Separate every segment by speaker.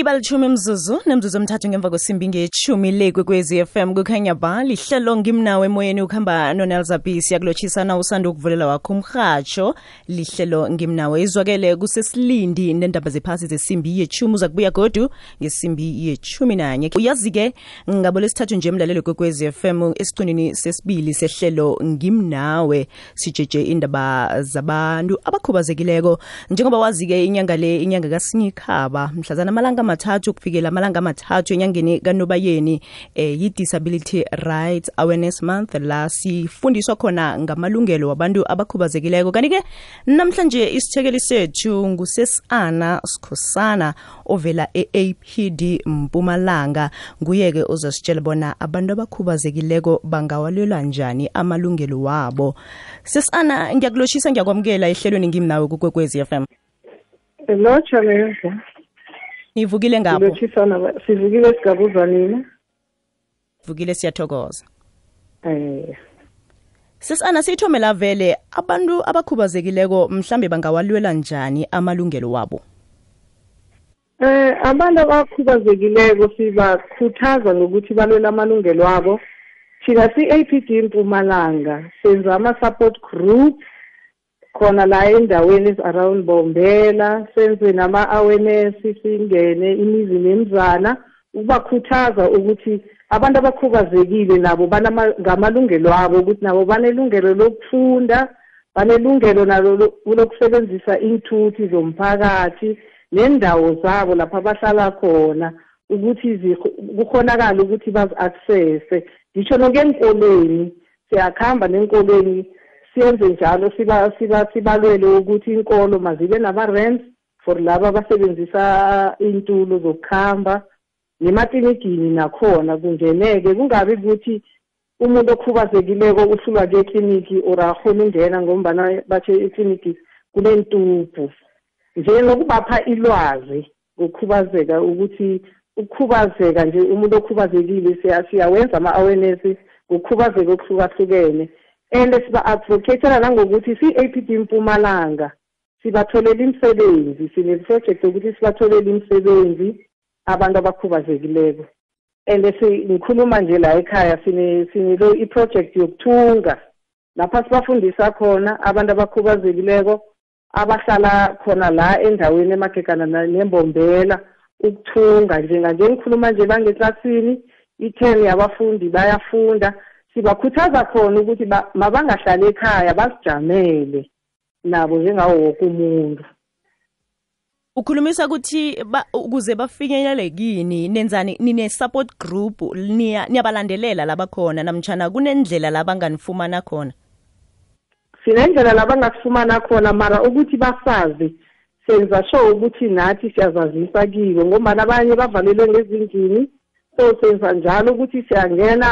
Speaker 1: ibalithumi mzuzu nemzuzu omthathu ngemva kwesimbi ngeshumi le kwekwezi FM kukhanya ba lihlelo ngimnawe emoyeni ukuhamba nonelzabis yakulotshisana usanda ukuvulela wakho umrhatsho lihlelo ngimnawe izwakele kusesilindi nendaba zephasi zesimbi yeshumi uza kubuya godu ngesimbi yeshumi nanye uyazi-ke ngabo lesithathu nje emlalelo kwekwezi FM esiqinini sesibili sehlelo ngimnawe sijeje indaba zabantu abakhubazekileko njengoba wazi-ke inyanga le inyanga kasinyikhaba mhlazana amalanga amathathu kufikela amalanga amathathu enyangeni kanobayeni eh, yi-disability rights awareness month la sifundiswa khona ngamalungelo wabantu abakhubazekileko kanti-ke namhlanje isithekeli sethu ngusesana sikhosana ovela e-apd mpumalanga nguye-ke ozositshela bona abantu abakhubazekileko bangawalwelwa njani amalungelo wabo sisana ngiyakuloshisa ngiyakwamukela ehlelweni ngimi nawe kukwekwezi f m
Speaker 2: lotsha leza
Speaker 1: nivukile ngapho
Speaker 2: sivukile sigabuzwa nina
Speaker 1: vukile siyathokoza
Speaker 2: eh
Speaker 1: sisana siyithome la vele abantu abakhubazekileko mhlambe bangawalwela njani amalungelo wabo
Speaker 2: Eh abantu abakhubazekileko sibakhuthaza ngokuthi balwela amalungelo abo. Thina si-APD Mpumalanga senza ama-support group khona la endaweni ezi-around bombela senze nama-awareness singene imizi nemizana ukubakhuthaza ukuthi abantu abakhubazekile nabo ngamalungelo abo ukuthi nabo banelungelo lokufunda banelungelo nalo lokusebenzisa iinthuthi zomphakathi nendawo zabo lapha bahlala khona ukuthi kukhonakala ukuthi bazi-accesse ngisho nokenkolweni siyakuhamba nenkolweni siyenze njalo siba siba sibalwele ukuthi inkolo mazibe nama-rents for laba abasebenzisa iy'ntulo zokuhamba nematinigini nakhona kungeneke kungabi ukuthi umuntu okhubazekileko uhlulwa kekliniki or akhona ungena ngombana bathe ikliniki kuneentubhu nje nokubapha ilwazi ngokukhubazeka ukuthi ukukhubazeka nje umuntu okhubazekile siyawenza ama-awareness ngokukhubazeka okuhlukahlukene and siba-advocatela nangokuthi si-a p d mpumalanga sibatholela imisebenzi sineproject yokuthi sibatholela imisebenzi abantu abakhubazekileko and ngikhuluma nje la ekhaya sinelo iproject yokuthunga lapha sibafundisa khona abantu abakhubazekileko abahlala khona la endaweni emagegana nembombela ukuthunga njenganje ngikhuluma nje bangeklasini i-ten yabafundi bayafunda sibakhuthaza khona ukuthi mabangahlali ekhaya bazijamele nabo njengawo woke umuntu
Speaker 1: ukhulumisa ukuthi ba, ukuze bafinyelele kini nenzani nine support group niya niyabalandelela labakhona namtshana kunendlela labanganifumana khona
Speaker 2: sinendlela labangasifumana khona mara ukuthi basazi senza sure ukuthi nathi siyazazisa kibo ngombana abanye bavalelwe ngezindlini so senza njalo ukuthi siyangena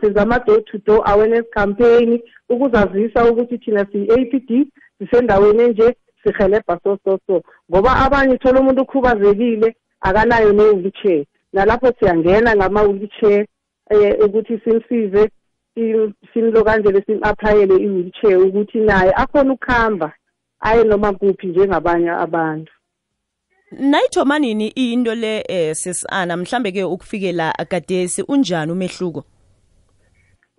Speaker 2: senza ama-door to door awareness campaign ukuzazisa ukuthi thina siyi-a p d sisendaweni enje sihelebha so so so ngoba abanye thola umuntu ukhubazekile akanayo ne-wheelchair nalapho siyangena ngama-wheelchair um ukuthi simsize simlo kanjele sim-aplayele i-wheelchair ukuthi naye akhona ukuhamba aye noma kuphi njengabanye abantu
Speaker 1: nayithoma nini into le eh sisana mhlambe ke ukufikela gadesi unjani umehluko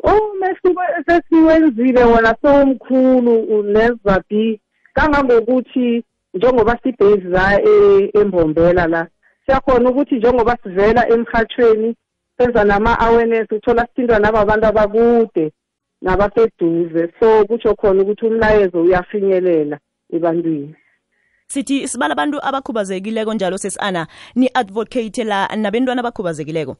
Speaker 2: umehluko esesiwenzile wona sewumkhulu unezabi kangangokuthi njengoba sibheza e, embombela la siyakhona ukuthi njengoba sivela emhathweni senza nama-awareness uthola sithintwa naba bantu abakude nabaseduze so kutsho khona ukuthi umlayezo uyafinyelela ebantwini
Speaker 1: sithi sibala abantu abakhubazekileko njalo sesiana ni-advocate la nabentwana abakhubazekileko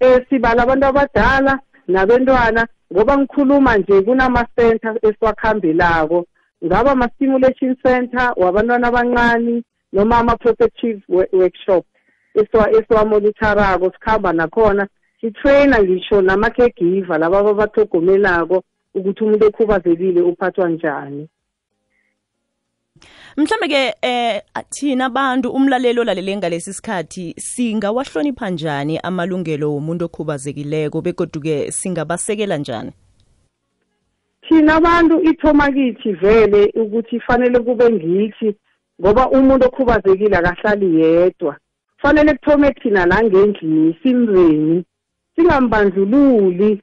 Speaker 2: um sibala abantu abadala nabentwana ngoba ngikhuluma nje kunama-center esiwakhambelako ngaba ma-stimulation center wabantwana abancane noma ama-protective workshop esiwamonitharako sikhamba nakhona sitraina ngisho nama-caregiver laba ababathogomelako ukuthi umuntu okhubazekile uphathwa njani
Speaker 1: mhlambe ke eh thina abantu umlaleli olalele ngalesi sikhathi singawahlonipha njani amalungelo womuntu okhubazekileko begodu ke singabasekela njani
Speaker 2: thina abantu ithoma kithi vele ukuthi fanele kube ngithi ngoba umuntu okhubazekile akahlali yedwa fanele kuthome thina la ngendlini simreni singambandlululi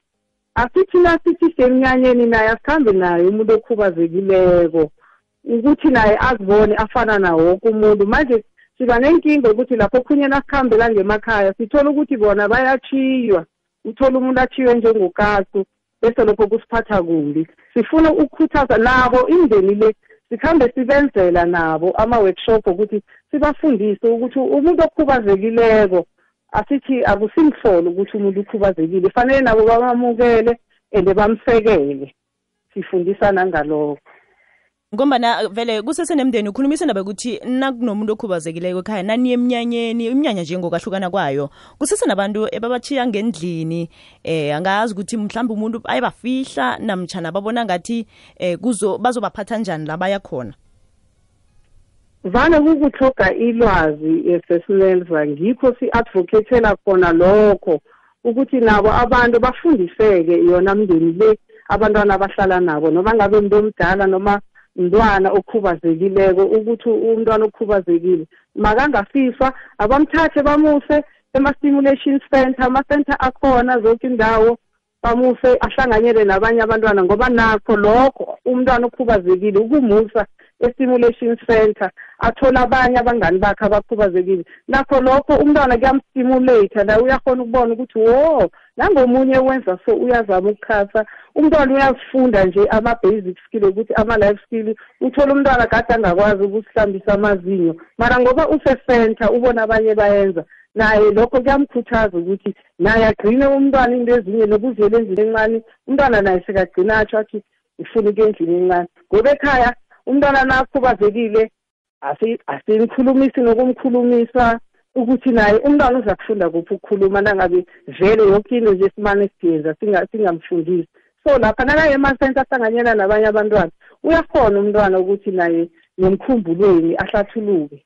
Speaker 2: asithi nasithi semnyanyeni naye asikhambe naye umuntu okhubazekileko ukuthi naye azibone afana nawo woke umuntu manje siba nenkinga ukuthi lapho okhunye nasikhambela ngemakhaya sithola ukuthi bona bayachiywa uthola umuntu achiywe njengokasu bese lokho kusiphatha kumbi sifuna ukukhuthaza nabo imndeni le sikhambe sibenzela nabo ama-workshop ukuthi sibafundise ukuthi umuntu okhubazekileko asithi akusimhlolo ukuthi umuntu ukhubazekile fanele nabo bamamukele and bamsekele sifundisa nangalokho
Speaker 1: ngombana vele kusese nemndeni ukhuluma isendaba yokuthi nakunomuntu okhubazekileko ekhaya naniye emnyanyeni iminyanya nje ngokwahlukana kwayo kusese nabantu ebabathiya ngendlini eh angazi ukuthi mhlawumbe umuntu ayebafihla namtshana babona ngathi eh kuzo bazobaphatha njani la baya khona
Speaker 2: vane kukuthoga ilwazi esesilelva ngikho si-advocatela khona lokho ukuthi nabo abantu bafundiseke yona mndeni le abantwana abahlala nabo noma ngabe umuntu omdala noma mntwana okhubazekileko ukuthi umntwana okhubazekile makangafiswa abamthathe bamuse ema-stimulation center ama-center akhona zonke indawo bamuse ahlanganyele nabanye abantwana ngoba nakho lokho umntwana okhubazekile ukumusa e-stimulation center athole abanye abangani bakhe abakhubazekile nakho lokho umntwana kuyamstimulate la uyakhona ukubona ukuthi wo nangomunye wenza so uyazama ukukhasa umntwana uyazifunda nje ama-basic skill ukuthi ama-life skill uthole umntwana kade angakwazi ukusihlambisa amazinyo mara ngoba usecenter ubona abanye bayenza naye lokho kuyamkhuthaza ukuthi naye agcine umntwana into ezinye nokuziyela endlini encane umntwana naye sekagcina atsho athi ifuna ukuya endlini encane ngoba ekhaya umntwana nakhubazekile asinikhulumisi nokumkhulumisa ukuthi naye umntwana uza kufunda kuphi ukukhuluma nangabe vele yoke into nje simane siyenza singamfundisi so lapha nakaye emasense ahlanganyela nabanye abantwana uyakhona umntwana ukuthi naye nomkhumbulweni ahlathuluke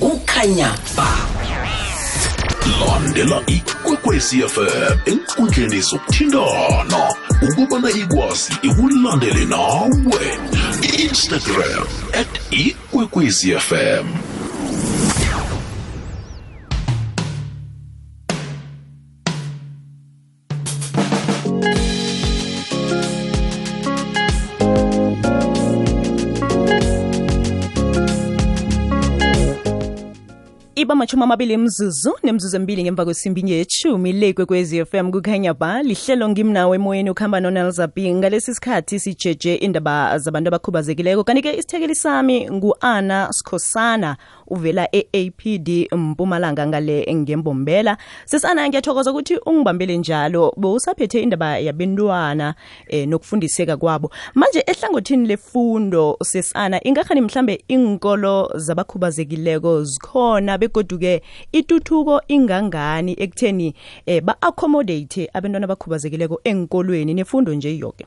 Speaker 3: kukhanya ba
Speaker 4: landela ikwekwezi fm enkundleni zokuthintana ukubana ikwazi ikulandele nawe instagram at ikwekwezi fm
Speaker 1: iba mashumi amabili emzuzu nemzuzu emibili ngemva kwesimbini yeshumi le kwekwezi fm kukhanya ba lihlelo ngimnawo emoyeni ukuhamba nonelzabi ngalesi sikhathi sijeje indaba zabantu abakhubazekileko kanti-ke isithekeli sami ngu-ana sikhosana uvela e-apd mpumalanga ngale ngembombela sisana ngiyathokoza ukuthi ungibambele njalo bowusaphethe indaba yabentwana eh, nokufundiseka kwabo manje ehlangothini lefundo sisana ingakhani mhlambe iinkolo zabakhubazekileko zikhona begoduke ituthuko ingangani ekutheni eh, ba-accommodate abentwana abakhubazekileko enkolweni nefundo nje yoke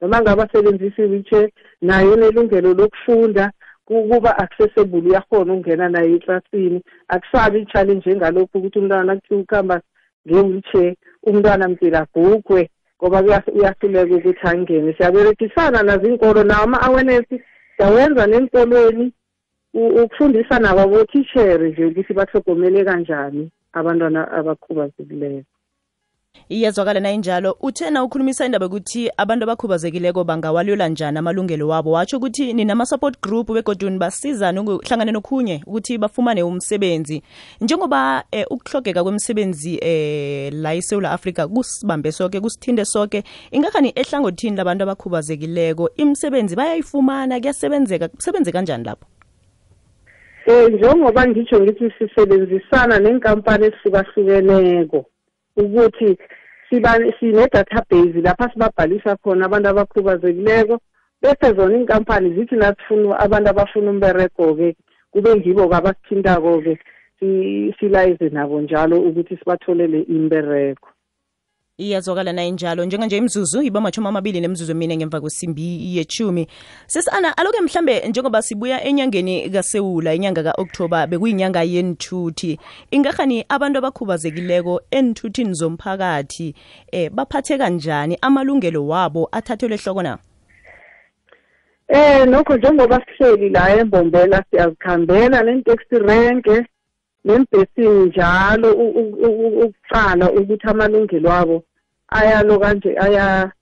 Speaker 2: noma ngabe asebenzisa i-wheelchair naye unelungelo lokufunda ukuba accessible uyakhona ukungena naye eklasini akusabi i-challenge engalokhu ukuthi umntwana nakuthiwa ukuhamba nge-wheelchair umntwana mdila agugwe ngoba uyahluleka ukuthi angene siyaberegisana nazinkolo nawo ama-awareness siyawenza neenkolweni ukufundisa nabo abothishere nje ukuthi bahlogomele kanjani abantwana abakhubazekileyo
Speaker 1: iyezwakala nayinjalo uthe na ukhulumisa indaba yokuthi abantu abakhubazekileko bangawalwela njani amalungelo wabo watsho ukuthi ninama-support group begodwa nibasizane ukuhlangane nokhunye ukuthi bafumane umsebenzi njengoba eh, ukuhlogeka kwemisebenzi eh, la isewula afrika kusibambe soke kusithinte soke ingakhani ehlangothini labantu abakhubazekileko imisebenzi bayayifumana kuyasebenzeka kusebenze kanjani lapho
Speaker 2: Eh njengoba ngitsho ngithi sisebenzisana nenkampani ehlukahlukeneko ukuthi siba sine database lapha sibabhalisa khona abantu abakhubazekileko bese zona inkampani zithi nasifuna abantu abafuna umberego ke kube ngibo abasithintako ke silayize nabo njalo ukuthi sibatholele imberego
Speaker 1: iyazwakala naye njalo njenganje imzuzu iba mashumi amabili nemzuzu emine ngemva kwesimbi yechumi sesana aloke mhlambe njengoba sibuya enyangeni kasewula inyanga ka-oktoba bekuyinyanga yenthuthi ingarhani abantu abakhubazekileko enthuthini zomphakathi eh baphatheka njani amalungelo wabo athathelwe ehloko na
Speaker 2: Eh nokho njengoba sihleli la embombela siyazikhambela nenteksi renke nembhesini njalo ukuqala ukuthi amalungelo abo ayalo kanje aya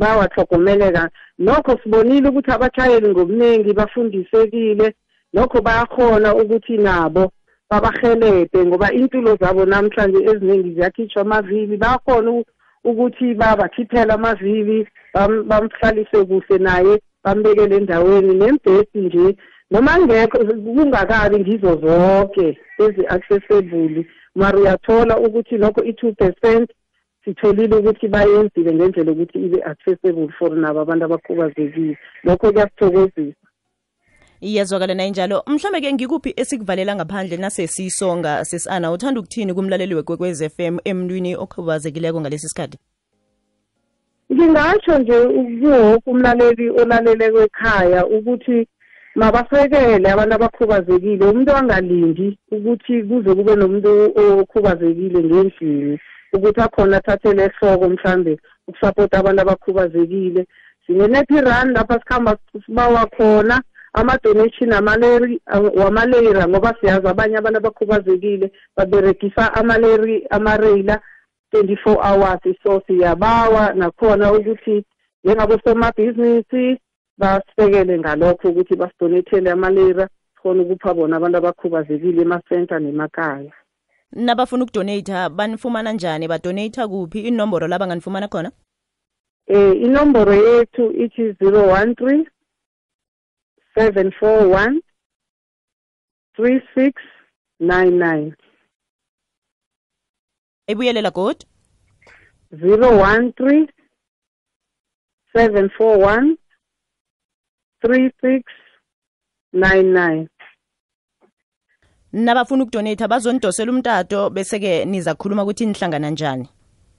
Speaker 2: bawathlogomeleka nokho sibonile ukuthi abatshayeli ngobuningi bafundisekile nokho bayakhona ukuthi nabo babahelebhe ngoba intulo zabo namhlanje eziningi ziyakhitshwa amavili bayakhona ukuthi babakhithele amavili bamhlalise kuhle naye bambekele endaweni nembhesi nje noma ngekho kungakabi ngizo zonke ezi-accessible mara uyathola ukuthi lokho i-two percent sitholile ukuthi bayenzile ngendlela yokuthi ibe accessible for nabo abantu abakhubazekile lokho kuyasithokozisa
Speaker 1: iyezwakala naye njalo mhlawumbe ke ngikuphi esikuvalela ngaphandle nasesisonga sesana uthanda ukuthini kumlaleli wekwekwez f m emntwini okhubazekileko ngalesi sikhathi
Speaker 2: ngingatsho nje kuwoke umlaleli olaleleko ekhaya ukuthi mabasekele abantu abakhubazekile umuntu angalindi ukuthi kuze kube nomuntu okhubazekile ngendlini ukuthi akhona athathele ehloko mhlambe ukusapota abantu abakhubazekile singenephi run lapha sikhamba sibawa khona ama-donation wamaleyira ngoba siyazi abanye abantu abakhubazekile baberegisa amaleyiri amareyila twenty-four hours so siyabawa nakhona ukuthi njengabosomabhizinisi basisekele ngalokho ukuthi basidonethele amalera sikhona ukupha bona abantu abakhubazekile emasenta nemakaya
Speaker 1: nabafuna ukudonata banifumana njani badonata kuphi inomboro laba nganifumana khona
Speaker 2: eh inomboro yethu ithi 013 741 3699
Speaker 1: ebuyelela
Speaker 2: godu 013 741 3699
Speaker 1: nabafuna ukudonate bazonidosela umtato bese-ke niza khuluma ukuthi nihlangana njani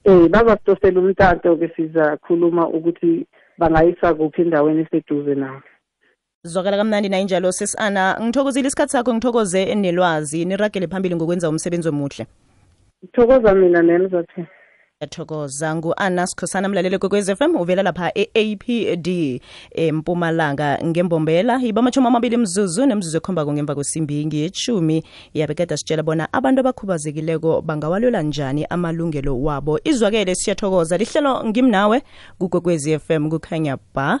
Speaker 2: um bazakudosela umtato besiza khuluma ukuthi bangayisa kuphi endaweni eseduze nawo
Speaker 1: zwakala kamnandi naye njalo sesana ngithokozile isikhathi sakho ngithokoze nelwazi niragele phambili ngokwenza umsebenzi omuhle
Speaker 2: ngithokoza mina nami zathe
Speaker 1: yathokoza ngu-anna sikhosana mlalele kwekwez f m uvela lapha e-apd empumalanga ngembombela yiba amashumi amabili mzuzu nemzuzu ekhombako ngemva kwesimbi ngiyeshumi yabekade sitshela bona abantu abakhubazekileko bangawalwela njani amalungelo wabo izwakele siyathokoza lihlelo ngimnawe kukwekwez f m kukhanya ba